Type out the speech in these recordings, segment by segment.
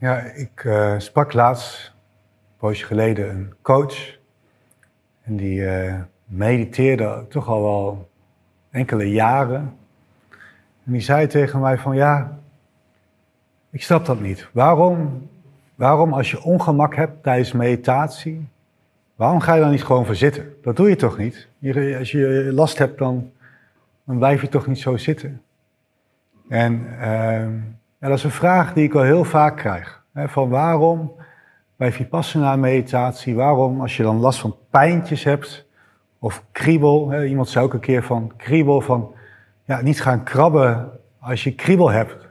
Ja, ik uh, sprak laatst, een poosje geleden, een coach. En die uh, mediteerde toch al wel enkele jaren. En die zei tegen mij van ja, ik snap dat niet. Waarom, waarom als je ongemak hebt tijdens meditatie, waarom ga je dan niet gewoon verzitten? Dat doe je toch niet? Als je last hebt, dan, dan blijf je toch niet zo zitten. En uh, ja, dat is een vraag die ik wel heel vaak krijg. Hè, van waarom bij Vipassana meditatie, waarom als je dan last van pijntjes hebt of kriebel, hè, iemand zei ook een keer van kriebel, van ja, niet gaan krabben als je kriebel hebt.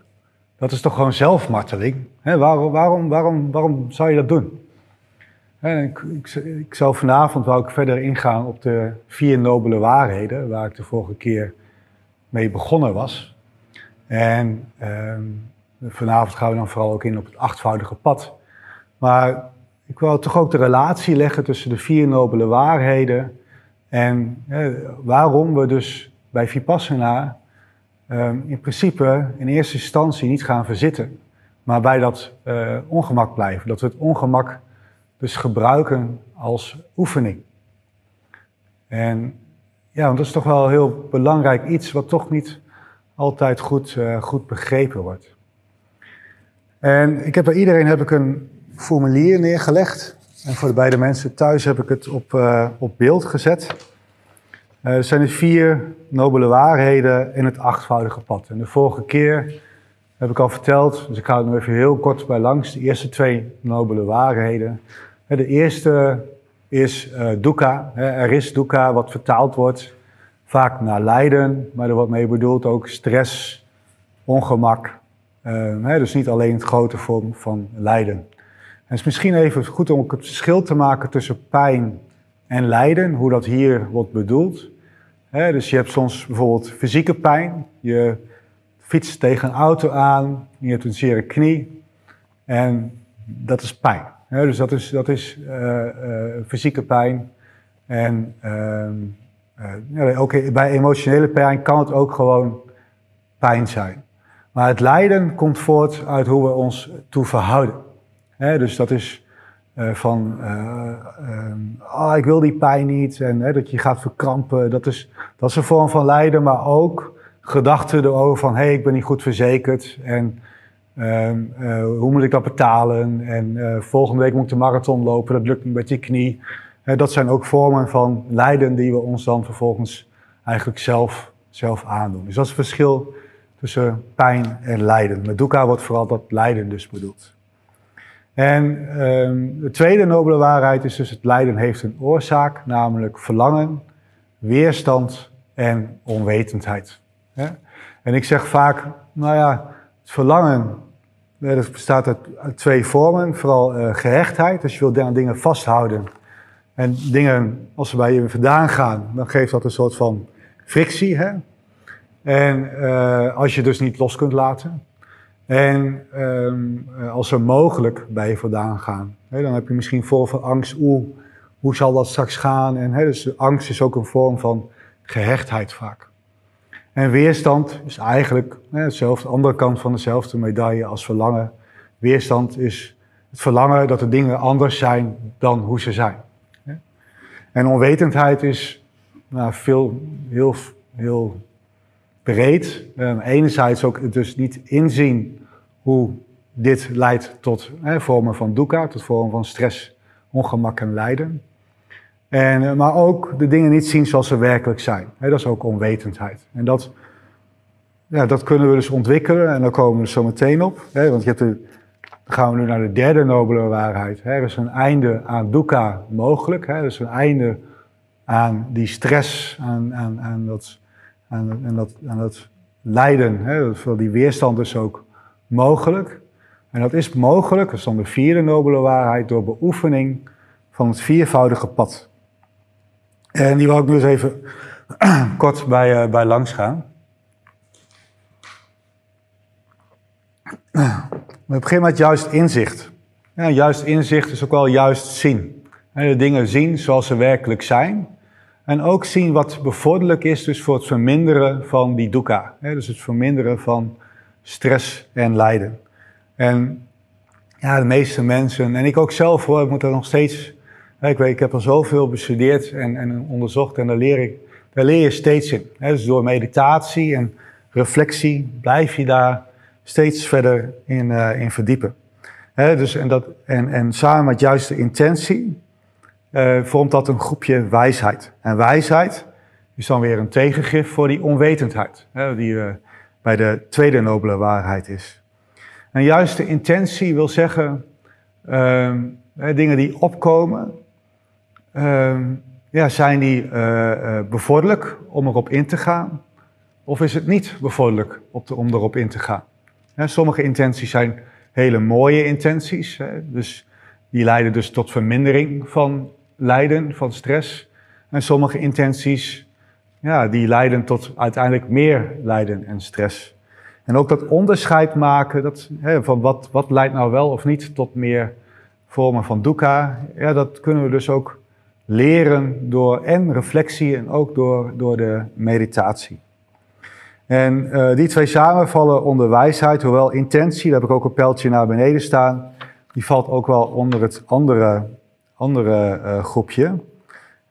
Dat is toch gewoon zelfmarteling? Hè, waarom, waarom, waarom, waarom zou je dat doen? ik, ik, ik zou vanavond wou ik verder ingaan op de vier nobele waarheden, waar ik de vorige keer mee begonnen was. En ehm, vanavond gaan we dan vooral ook in op het achtvoudige pad. Maar ik wil toch ook de relatie leggen tussen de vier nobele waarheden en waarom we dus bij Vipassana ehm, in principe in eerste instantie niet gaan verzitten, maar bij dat uh, ongemak blijven. Dat we het ongemak dus gebruiken als oefening. En ja, want dat is toch wel een heel belangrijk iets wat toch niet altijd goed, uh, goed begrepen wordt. En ik heb bij iedereen heb ik een formulier neergelegd. En voor de beide mensen thuis heb ik het op, uh, op beeld gezet. Uh, er zijn de vier nobele waarheden in het achtvoudige pad. En de vorige keer heb ik al verteld, dus ik ga er nog even heel kort bij langs. De eerste twee nobele waarheden. De eerste is uh, dukkha. Er is dukkha, wat vertaald wordt vaak naar lijden, maar er wordt mee bedoeld ook stress, ongemak. Hè, dus niet alleen het grote vorm van lijden. En het is misschien even goed om het verschil te maken tussen pijn en lijden, hoe dat hier wordt bedoeld. Dus je hebt soms bijvoorbeeld fysieke pijn, je fietst tegen een auto aan, je hebt een zere knie en dat is pijn. Dus dat is, dat is uh, uh, fysieke pijn. En ehm, uh, ja, ook bij emotionele pijn kan het ook gewoon pijn zijn. Maar het lijden komt voort uit hoe we ons toe verhouden. dus dat is uh, van, uh, ik wil die pijn niet en dat je gaat verkrampen. Dat is, dat is een vorm van lijden, maar ook gedachten erover van, hé, hey, ik ben niet goed verzekerd en ehm, hoe moet ik dat betalen? En volgende week moet ik de marathon lopen, dat lukt niet met die knie dat zijn ook vormen van lijden die we ons dan vervolgens eigenlijk zelf, zelf aandoen. Dus dat is het verschil tussen pijn en lijden. Met dukkha wordt vooral dat lijden dus bedoeld. En um, de tweede nobele waarheid is dus het lijden heeft een oorzaak, namelijk verlangen, weerstand en onwetendheid. En ik zeg vaak, nou ja, het verlangen dat bestaat uit, twee vormen. Vooral uh, gehechtheid, dus je wil aan dingen vasthouden en dingen, als ze bij je vandaan gaan, dan geeft dat een soort van frictie. Hè? En uh, als je dus niet los kunt laten. En um, als ze mogelijk bij je vandaan gaan, dan heb je misschien vol van angst. Oeh, hoe zal dat straks gaan? En, hè, dus angst is ook een vorm van gehechtheid vaak. En weerstand is eigenlijk hè, hetzelfde, de andere kant van dezelfde medaille als verlangen. Weerstand is het verlangen dat de dingen anders zijn dan hoe ze zijn. En onwetendheid is nou, veel, heel, heel breed. Um, enerzijds ook dus niet inzien hoe dit leidt tot vormen van dukkha, tot vormen van stress, ongemak en lijden. En, eh, maar ook de dingen niet zien zoals ze werkelijk zijn. Dat is ook onwetendheid. En dat, ja, dat kunnen we dus ontwikkelen en daar komen we zo meteen op. Want je hebt de, dan gaan we nu naar de derde nobele waarheid. Er is een einde aan dukkha mogelijk. Er is een einde aan die stress, aan, aan, dat, aan, dat, aan dat lijden. Hè? Voor die weerstand is ook mogelijk. En dat is mogelijk, dat is dan de vierde nobele waarheid, door beoefening van het viervoudige pad. En die wil ik nu eens even kort bij, uh, bij langs gaan. We beginnen met juist inzicht. Ja, juist inzicht is ook wel juist zien. De dingen zien zoals ze werkelijk zijn. En ook zien wat bevorderlijk is dus voor het verminderen van die dukkha. Dus het verminderen van stress en lijden. En ja, de meeste mensen, en ik ook zelf hoor, ik moet er nog steeds, ik, weet, ik heb er zoveel bestudeerd en, en onderzocht en daar leer, ik, daar leer je steeds in. Dus door meditatie en reflectie blijf je daar steeds verder in, uh, in verdiepen. dus en, dat, en, en samen met juiste intentie uh, vormt dat een groepje wijsheid. En wijsheid is dan weer een tegengif voor die onwetendheid, hè, die uh, bij de tweede nobele waarheid is. En juiste intentie wil zeggen uh, dingen die opkomen, ehm, ja, zijn die bevorderlijk om erop in te gaan? Of is het niet bevorderlijk om erop in te gaan? sommige intenties zijn hele mooie intenties, hè, dus die leiden dus tot vermindering van lijden, van stress. En sommige intenties, ja, die leiden tot uiteindelijk meer lijden en stress. En ook dat onderscheid maken dat, hè, van wat, wat leidt nou wel of niet tot meer vormen van dukkha, ja, dat kunnen we dus ook leren door en reflectie en ook door, door de meditatie. En uh, die twee samenvallen onder wijsheid, hoewel intentie, daar heb ik ook een pijltje naar beneden staan, die valt ook wel onder het andere andere uh, groepje.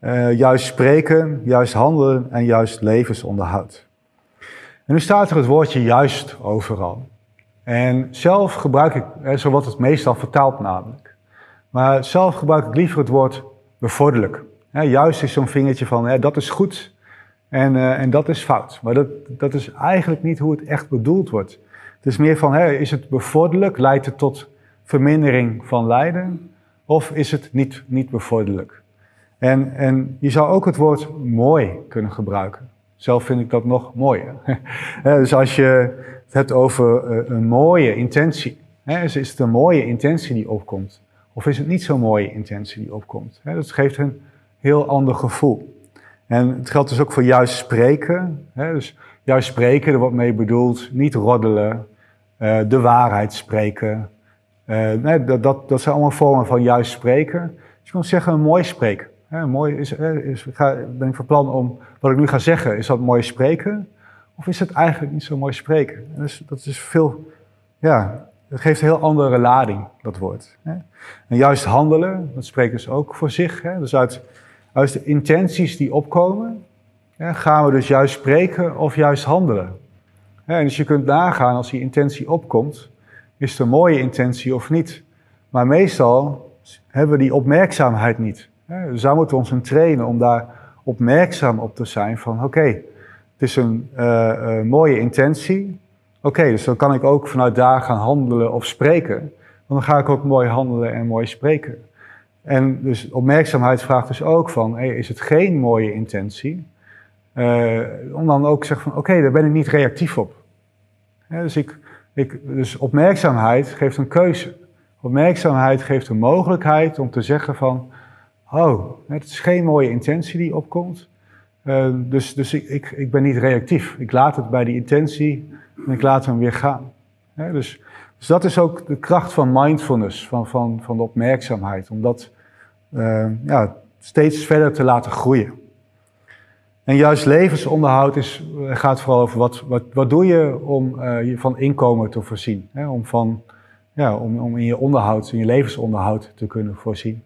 Uh, juist spreken, juist handelen en juist levensonderhoud. En nu staat er het woordje juist overal. En zelf gebruik ik, zo wordt het meestal vertaald namelijk. Maar zelf gebruik ik liever het woord bevorderlijk. juist is zo'n vingertje van dat is goed en, en dat is fout. Maar dat, dat is eigenlijk niet hoe het echt bedoeld wordt. Het is meer van, is het bevorderlijk? Leidt het tot vermindering van lijden? Of is het niet, niet bevorderlijk? En, en je zou ook het woord mooi kunnen gebruiken. Zelf vind ik dat nog mooier. dus als je het hebt over eh, een mooie intentie, is het een mooie intentie die opkomt? Of is het niet zo'n mooie intentie die opkomt? Dat geeft een heel ander gevoel. En het geldt dus ook voor juist spreken. Dus juist spreken, er wordt mee bedoeld, niet roddelen, eh, de waarheid spreken, uh, nee, dat, dat, zijn allemaal vormen van juist spreken. Dus je kan zeggen mooi spreken. Mooi is, is, ga, ben ik van plan om wat ik nu ga zeggen, is dat mooi spreken? Of is het eigenlijk niet zo mooi spreken? Dus, dat is veel, ja, geeft een heel andere lading, dat woord. En juist handelen, dat spreekt dus ook voor zich. Dus uit, uit de intenties die opkomen, gaan we dus juist spreken of juist handelen. En dus je kunt nagaan als die intentie opkomt, is het een mooie intentie of niet? Maar meestal hebben we die opmerkzaamheid niet. Dus daar moeten we ons in trainen om daar opmerkzaam op te zijn van oké, het is een uh, mooie intentie. Oké, dus dan kan ik ook vanuit daar gaan handelen of spreken. Want dan ga ik ook mooi handelen en mooi spreken. En dus opmerkzaamheid vraagt dus ook van, hey, is het geen mooie intentie? Uh, om dan ook te zeggen van, oké, daar ben ik niet reactief op. dus ik, ik, dus opmerkzaamheid geeft een keuze. Opmerkzaamheid geeft een mogelijkheid om te zeggen van, oh, het is geen mooie intentie die opkomt. Uh, dus dus ik, ik, ik, ben niet reactief. Ik laat het bij die intentie en ik laat hem weer gaan. dus, dus dat is ook de kracht van mindfulness, van, van, van de opmerkzaamheid. Om dat uh, ja, steeds verder te laten groeien. En juist levensonderhoud is, eh, gaat vooral over wat, wat, wat doe je om uh, je van inkomen te voorzien. Hè? Om, van, ja, om, om in je onderhoud, in je levensonderhoud te kunnen voorzien.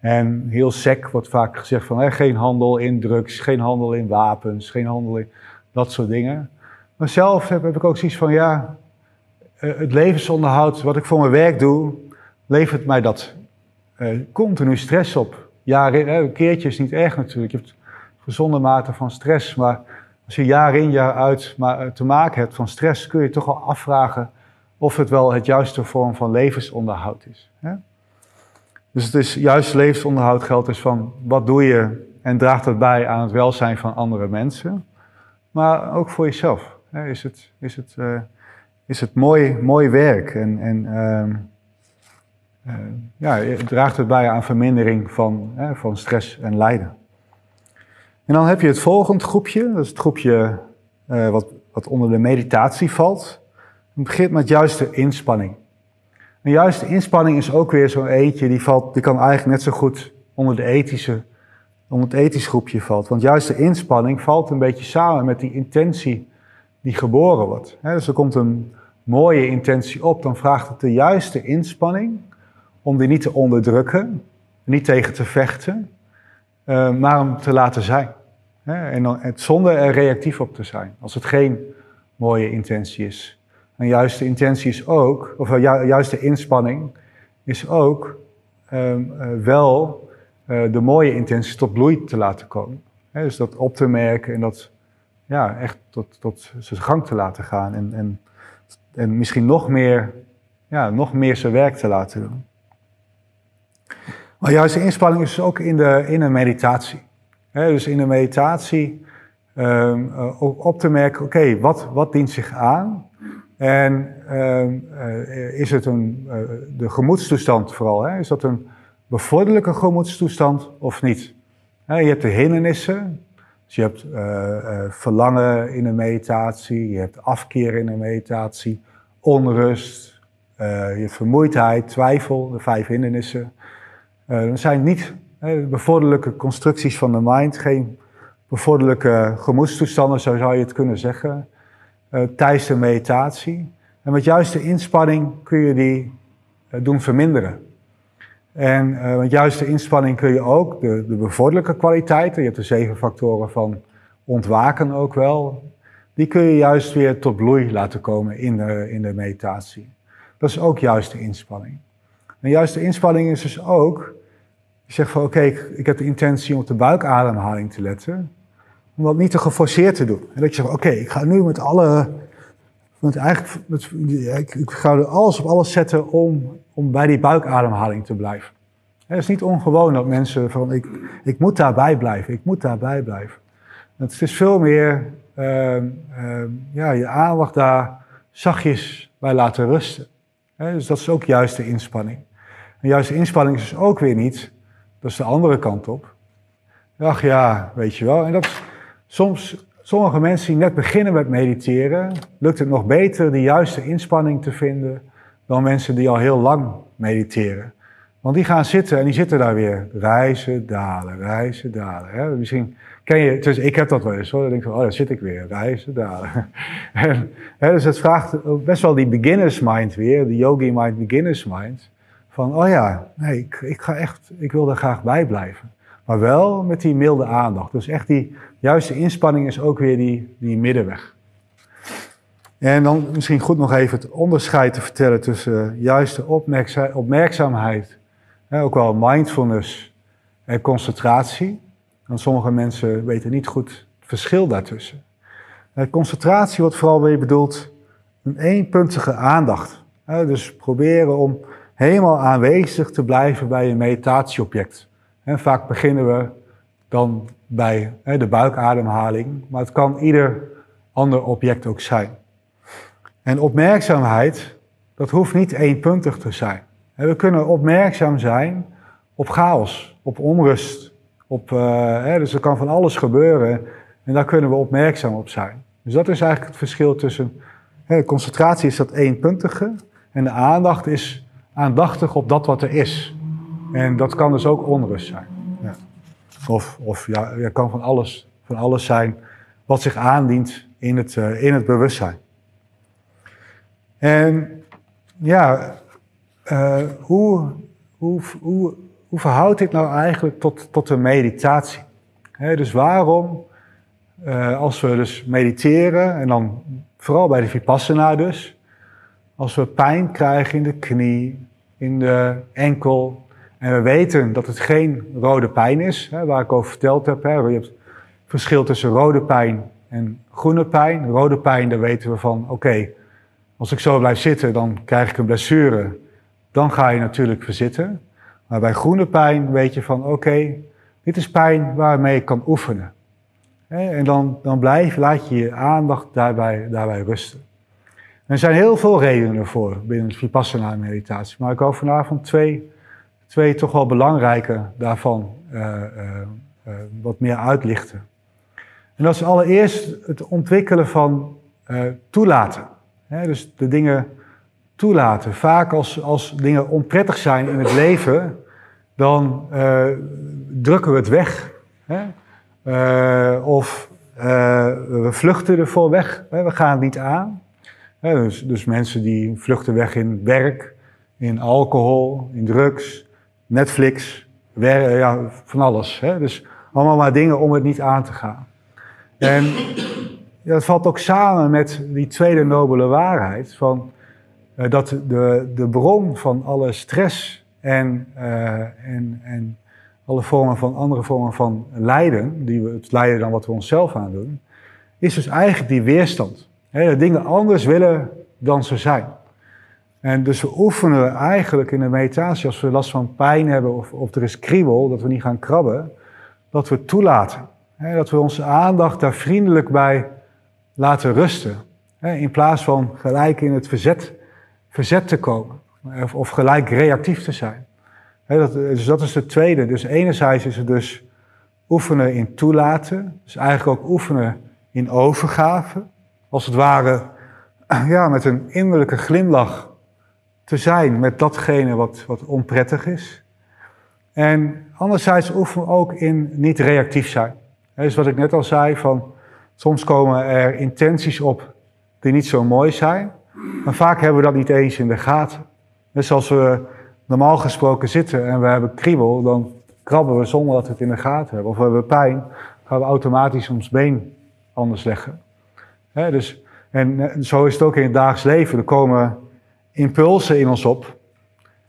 En heel sec wordt vaak gezegd van geen handel in drugs, geen handel in wapens, geen handel in dat soort dingen. Maar zelf heb, heb ik ook zoiets van ja, uh, het levensonderhoud, wat ik voor mijn werk doe, levert mij dat continu stress op. Ja, een keertje is niet erg natuurlijk. Je gezonde mate van stress. Maar als je jaar in jaar uit maar eh, te maken hebt van stress, kun je toch wel afvragen of het wel het juiste vorm van levensonderhoud is. Dus het is juist levensonderhoud geldt dus van wat doe je en draagt dat bij aan het welzijn van andere mensen. Maar ook voor jezelf. Is het, is het, uh, is het mooi, mooi werk en, en uh, uh, ja, draagt het bij aan vermindering van, van stress en lijden. En dan heb je het volgende groepje, dat is het groepje uh, wat, wat onder de meditatie valt. Het begint met juiste inspanning. En juiste inspanning is ook weer zo'n eentje, die, valt, die kan eigenlijk net zo goed onder, de ethische, onder het ethisch groepje valt. Want juiste inspanning valt een beetje samen met die intentie die geboren wordt. dus er komt een mooie intentie op, dan vraagt het de juiste inspanning om die niet te onderdrukken, niet tegen te vechten, uh, maar om te laten zijn. En dan, het, zonder er reactief op te zijn, als het geen mooie intentie is. Een juiste intentie is ook, of een ju juiste inspanning, is ook um, uh, wel uh, de mooie intentie tot bloei te laten komen. dus dat op te merken en dat ja, echt tot, tot zijn gang te laten gaan. En, en, en misschien nog meer, ja, nog meer zijn werk te laten doen. Maar juist de inspanning is ook in, de, in een meditatie. Dus in een meditatie um, op te merken, oké, wat, wat dient zich aan? En um, uh, is het een, uh, de gemoedstoestand vooral, is dat een bevorderlijke gemoedstoestand of niet? je hebt de hindernissen, dus je hebt verlangen in een meditatie, je hebt afkeer in een meditatie, onrust, je hebt vermoeidheid, twijfel, de vijf hindernissen. er zijn niet bevorderlijke constructies van de mind, geen bevorderlijke gemoedstoestanden, zo zou je het kunnen zeggen, tijdens de meditatie. En met juiste inspanning kun je die doen verminderen. En uh, met juiste inspanning kun je ook de, de bevorderlijke kwaliteiten, je hebt de zeven factoren van ontwaken ook wel, die kun je juist weer tot bloei laten komen in de, in de meditatie. Dat is ook juiste inspanning. En juiste inspanning is dus ook, je zegt van oké, ik, heb de intentie om op de buikademhaling te letten, om dat niet te geforceerd te doen. En dat je zegt, oké, ik ga nu met alle, met eigenlijk, met, ik, ik ga alles op alles zetten om om bij die buikademhaling te blijven. Het is niet ongewoon dat mensen van ik, ik moet daarbij blijven, ik moet daarbij blijven. Het is veel meer uh, uh, ja, je aandacht daar zachtjes bij laten rusten. dus dat is ook juist de inspanning. En juiste inspanning is dus ook weer niet, dat is de andere kant op. Ach ja, weet je wel. En dat soms, sommige mensen die net beginnen met mediteren, lukt het nog beter de juiste inspanning te vinden dan mensen die al heel lang mediteren. Want die gaan zitten en die zitten daar weer. Reizen, dalen, reizen, dalen. Misschien ken je, dus ik heb dat wel eens hoor. Dan denk ik van, oh daar zit ik weer. Reizen, dalen. en, dus het vraagt best wel die beginners mind weer, de yogi mind, beginners mind. Van, oh ja, nee, ik, ik ga echt, ik wil er graag bij blijven. Maar wel met die milde aandacht. Dus echt die juiste inspanning is ook weer die, die middenweg. En dan misschien goed nog even het onderscheid te vertellen tussen juiste opmerkzaamheid, ook wel mindfulness en concentratie. Want sommige mensen weten niet goed het verschil daartussen. Concentratie wordt vooral weer bedoeld een eenpuntige aandacht. Dus proberen om helemaal aanwezig te blijven bij een meditatieobject. Vaak beginnen we dan bij de buikademhaling, maar het kan ieder ander object ook zijn. En opmerkzaamheid, dat hoeft niet eenpuntig te zijn. We kunnen opmerkzaam zijn op chaos, op onrust. Op, uh, dus er kan van alles gebeuren en daar kunnen we opmerkzaam op zijn. Dus dat is eigenlijk het verschil tussen. Hè, concentratie is dat eenpuntige en de aandacht is aandachtig op dat wat er is. En dat kan dus ook onrust zijn. Ja. Of, of ja, er kan van alles, van alles zijn wat zich aandient in het, uh, in het bewustzijn. En ja, uh, hoe, hoe, hoe, hoe verhoudt dit nou eigenlijk tot, tot de meditatie? dus waarom, uh, als we dus mediteren, en dan vooral bij de Vipassana dus, als we pijn krijgen in de knie, in de enkel, en we weten dat het geen rode pijn is, hè, waar ik over verteld heb. Hè, je hebt verschil tussen rode pijn en groene pijn. Rode pijn, daar weten we van, oké, als ik zo blijf zitten, dan krijg ik een blessure. Dan ga je natuurlijk verzitten. Maar bij groene pijn weet je van, oké, dit is pijn waarmee ik kan oefenen. En dan, dan blijf, laat je je aandacht daarbij, daarbij rusten. Er zijn heel veel redenen voor binnen de Vipassana meditatie. Maar ik wil vanavond twee, twee toch wel belangrijke daarvan uh, uh, uh, wat meer uitlichten. En dat is allereerst het ontwikkelen van toelaten dus de dingen toelaten. Vaak als, als dingen onprettig zijn in het leven, dan drukken we het weg. Uh, of we vluchten ervoor weg. We gaan het niet aan. Dus, dus mensen die vluchten weg in werk, in alcohol, in drugs, Netflix, ja, van alles. Dus allemaal maar dingen om het niet aan te gaan. En dat valt ook samen met die tweede nobele waarheid van uh, dat de, de bron van alle stress en, uh, en, en alle vormen van andere vormen van lijden, die we, het lijden dan wat we onszelf aandoen, is dus eigenlijk die weerstand. He, dingen anders willen dan ze zijn. En dus we oefenen eigenlijk in de meditatie, als we last van pijn hebben of, of er is kriebel, dat we niet gaan krabben, dat we toelaten. dat we onze aandacht daar vriendelijk bij laten rusten. in plaats van gelijk in het verzet, verzet te komen. Of, of gelijk reactief te zijn. dat, dus dat is het tweede. Dus enerzijds is het dus oefenen in toelaten. Dus eigenlijk ook oefenen in overgave. Als het ware ja, met een innerlijke glimlach te zijn met datgene wat, wat onprettig is. En anderzijds oefenen we ook in niet reactief zijn. Dus wat ik net al zei, van soms komen er intenties op die niet zo mooi zijn. Maar vaak hebben we dat niet eens in de gaten. Dus als we normaal gesproken zitten en we hebben kriebel, dan krabben we zonder dat we het in de gaten hebben. Of we hebben pijn, gaan we automatisch ons been anders leggen. Dus, en zo is het ook in het dagelijks leven. Er komen impulsen in ons op,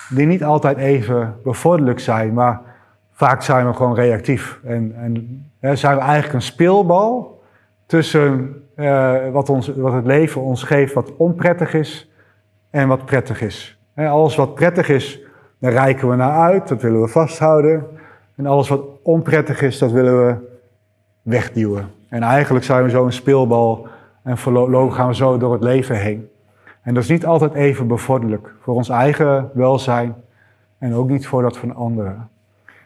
die niet altijd even bevorderlijk zijn, maar vaak zijn we gewoon reactief. En, en zijn we eigenlijk een speelbal tussen uh, wat, ons, wat het leven ons geeft, wat onprettig is en wat prettig is. alles wat prettig is, daar reiken we naar uit, dat willen we vasthouden. En alles wat onprettig is, dat willen we wegduwen. En eigenlijk zijn we zo een speelbal en gaan we zo door het leven heen. En dat is niet altijd even bevorderlijk voor ons eigen welzijn en ook niet voor dat van anderen.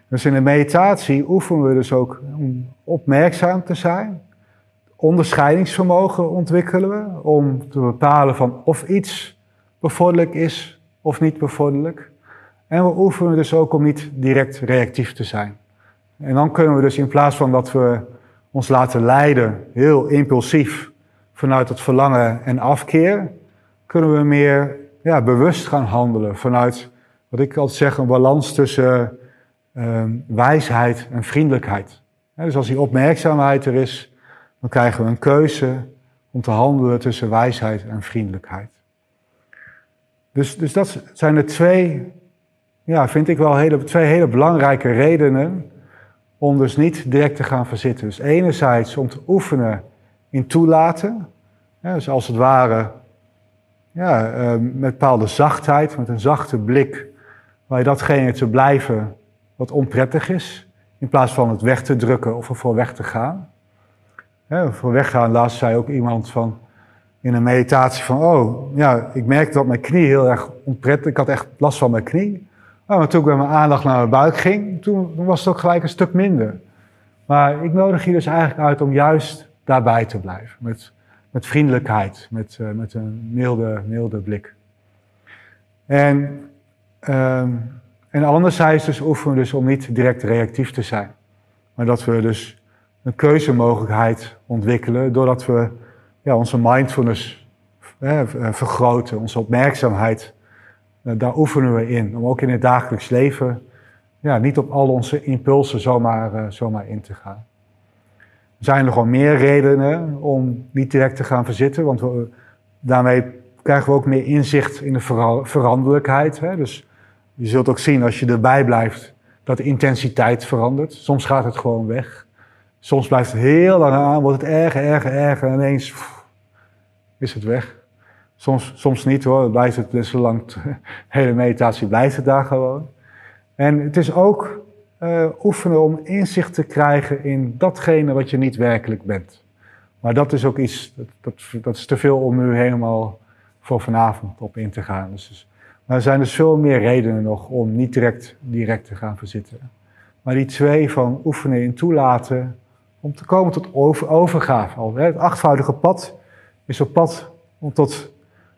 Dus in de meditatie oefenen we dus ook om opmerkzaam te zijn. Onderscheidingsvermogen ontwikkelen we om te bepalen van of iets bevorderlijk is of niet bevorderlijk. En we oefenen dus ook om niet direct reactief te zijn. En dan kunnen we dus in plaats van dat we ons laten leiden, heel impulsief, vanuit het verlangen en afkeer, kunnen we meer ja, bewust gaan handelen vanuit, wat ik altijd zeg, een balans tussen uh, wijsheid en vriendelijkheid. dus als die opmerkzaamheid er is, dan krijgen we een keuze om te handelen tussen wijsheid en vriendelijkheid. Dus, dus dat zijn de twee, ja, vind ik wel hele, twee hele belangrijke redenen om dus niet direct te gaan verzitten. Dus enerzijds om te oefenen in toelaten, dus als het ware ja, ehm, met bepaalde zachtheid, met een zachte blik, waar je datgene te blijven wat onprettig is, in plaats van het weg te drukken of ervoor weg te gaan. Ja, voor weggaan, laatst zei ook iemand van, in een meditatie van, oh, ja, ik merkte dat mijn knie heel erg onprettig, ik had echt last van mijn knie. Oh, maar toen ik met mijn aandacht naar mijn buik ging, toen was het ook gelijk een stuk minder. Maar ik nodig je dus eigenlijk uit om juist daarbij te blijven. Met met vriendelijkheid, met, uh, met een milde, milde blik. En, um, en anderzijds dus oefenen we dus om niet direct reactief te zijn. Maar dat we dus een keuzemogelijkheid ontwikkelen doordat we ja, onze mindfulness eh, vergroten, onze opmerkzaamheid. Uh, daar oefenen we in, om ook in het dagelijks leven ja, niet op al onze impulsen zomaar, zomaar in te gaan zijn er gewoon meer redenen om niet direct te gaan verzitten. Want daarmee krijgen we ook meer inzicht in de veranderlijkheid. Hè? Dus je zult ook zien als je erbij blijft dat de intensiteit verandert. Soms gaat het gewoon weg. Soms blijft het heel lang aan, wordt het erger, erger, erger. En ineens is het weg. Soms, soms niet hoor, blijft het dus lang, de hele meditatie blijft het daar gewoon. En het is ook uh, oefenen om inzicht te krijgen in datgene wat je niet werkelijk bent. Maar dat is ook iets, dat, dat, dat is te veel om nu helemaal voor vanavond op in te gaan. Dus, dus, maar er zijn dus veel meer redenen nog om niet direct, direct te gaan verzitten. Maar die twee van oefenen in toelaten, om te komen tot over, overgave. Al, het achtvoudige pad is op pad om tot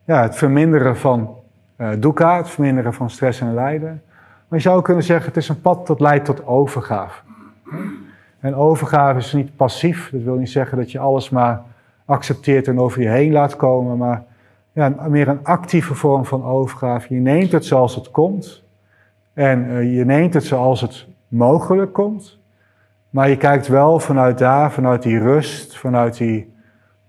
ja, het verminderen van uh, dukkha, het verminderen van stress en lijden. Maar je zou kunnen zeggen, het is een pad dat leidt tot overgave. En overgave is niet passief. Dat wil niet zeggen dat je alles maar accepteert en over je heen laat komen. Maar ja, meer een actieve vorm van overgave. Je neemt het zoals het komt. En eh, je neemt het zoals het mogelijk komt. Maar je kijkt wel vanuit daar, vanuit die rust, vanuit die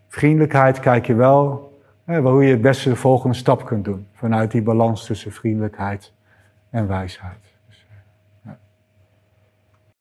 vriendelijkheid, kijk je wel hè, hoe je het beste de volgende stap kunt doen. Vanuit die balans tussen vriendelijkheid en wijsheid.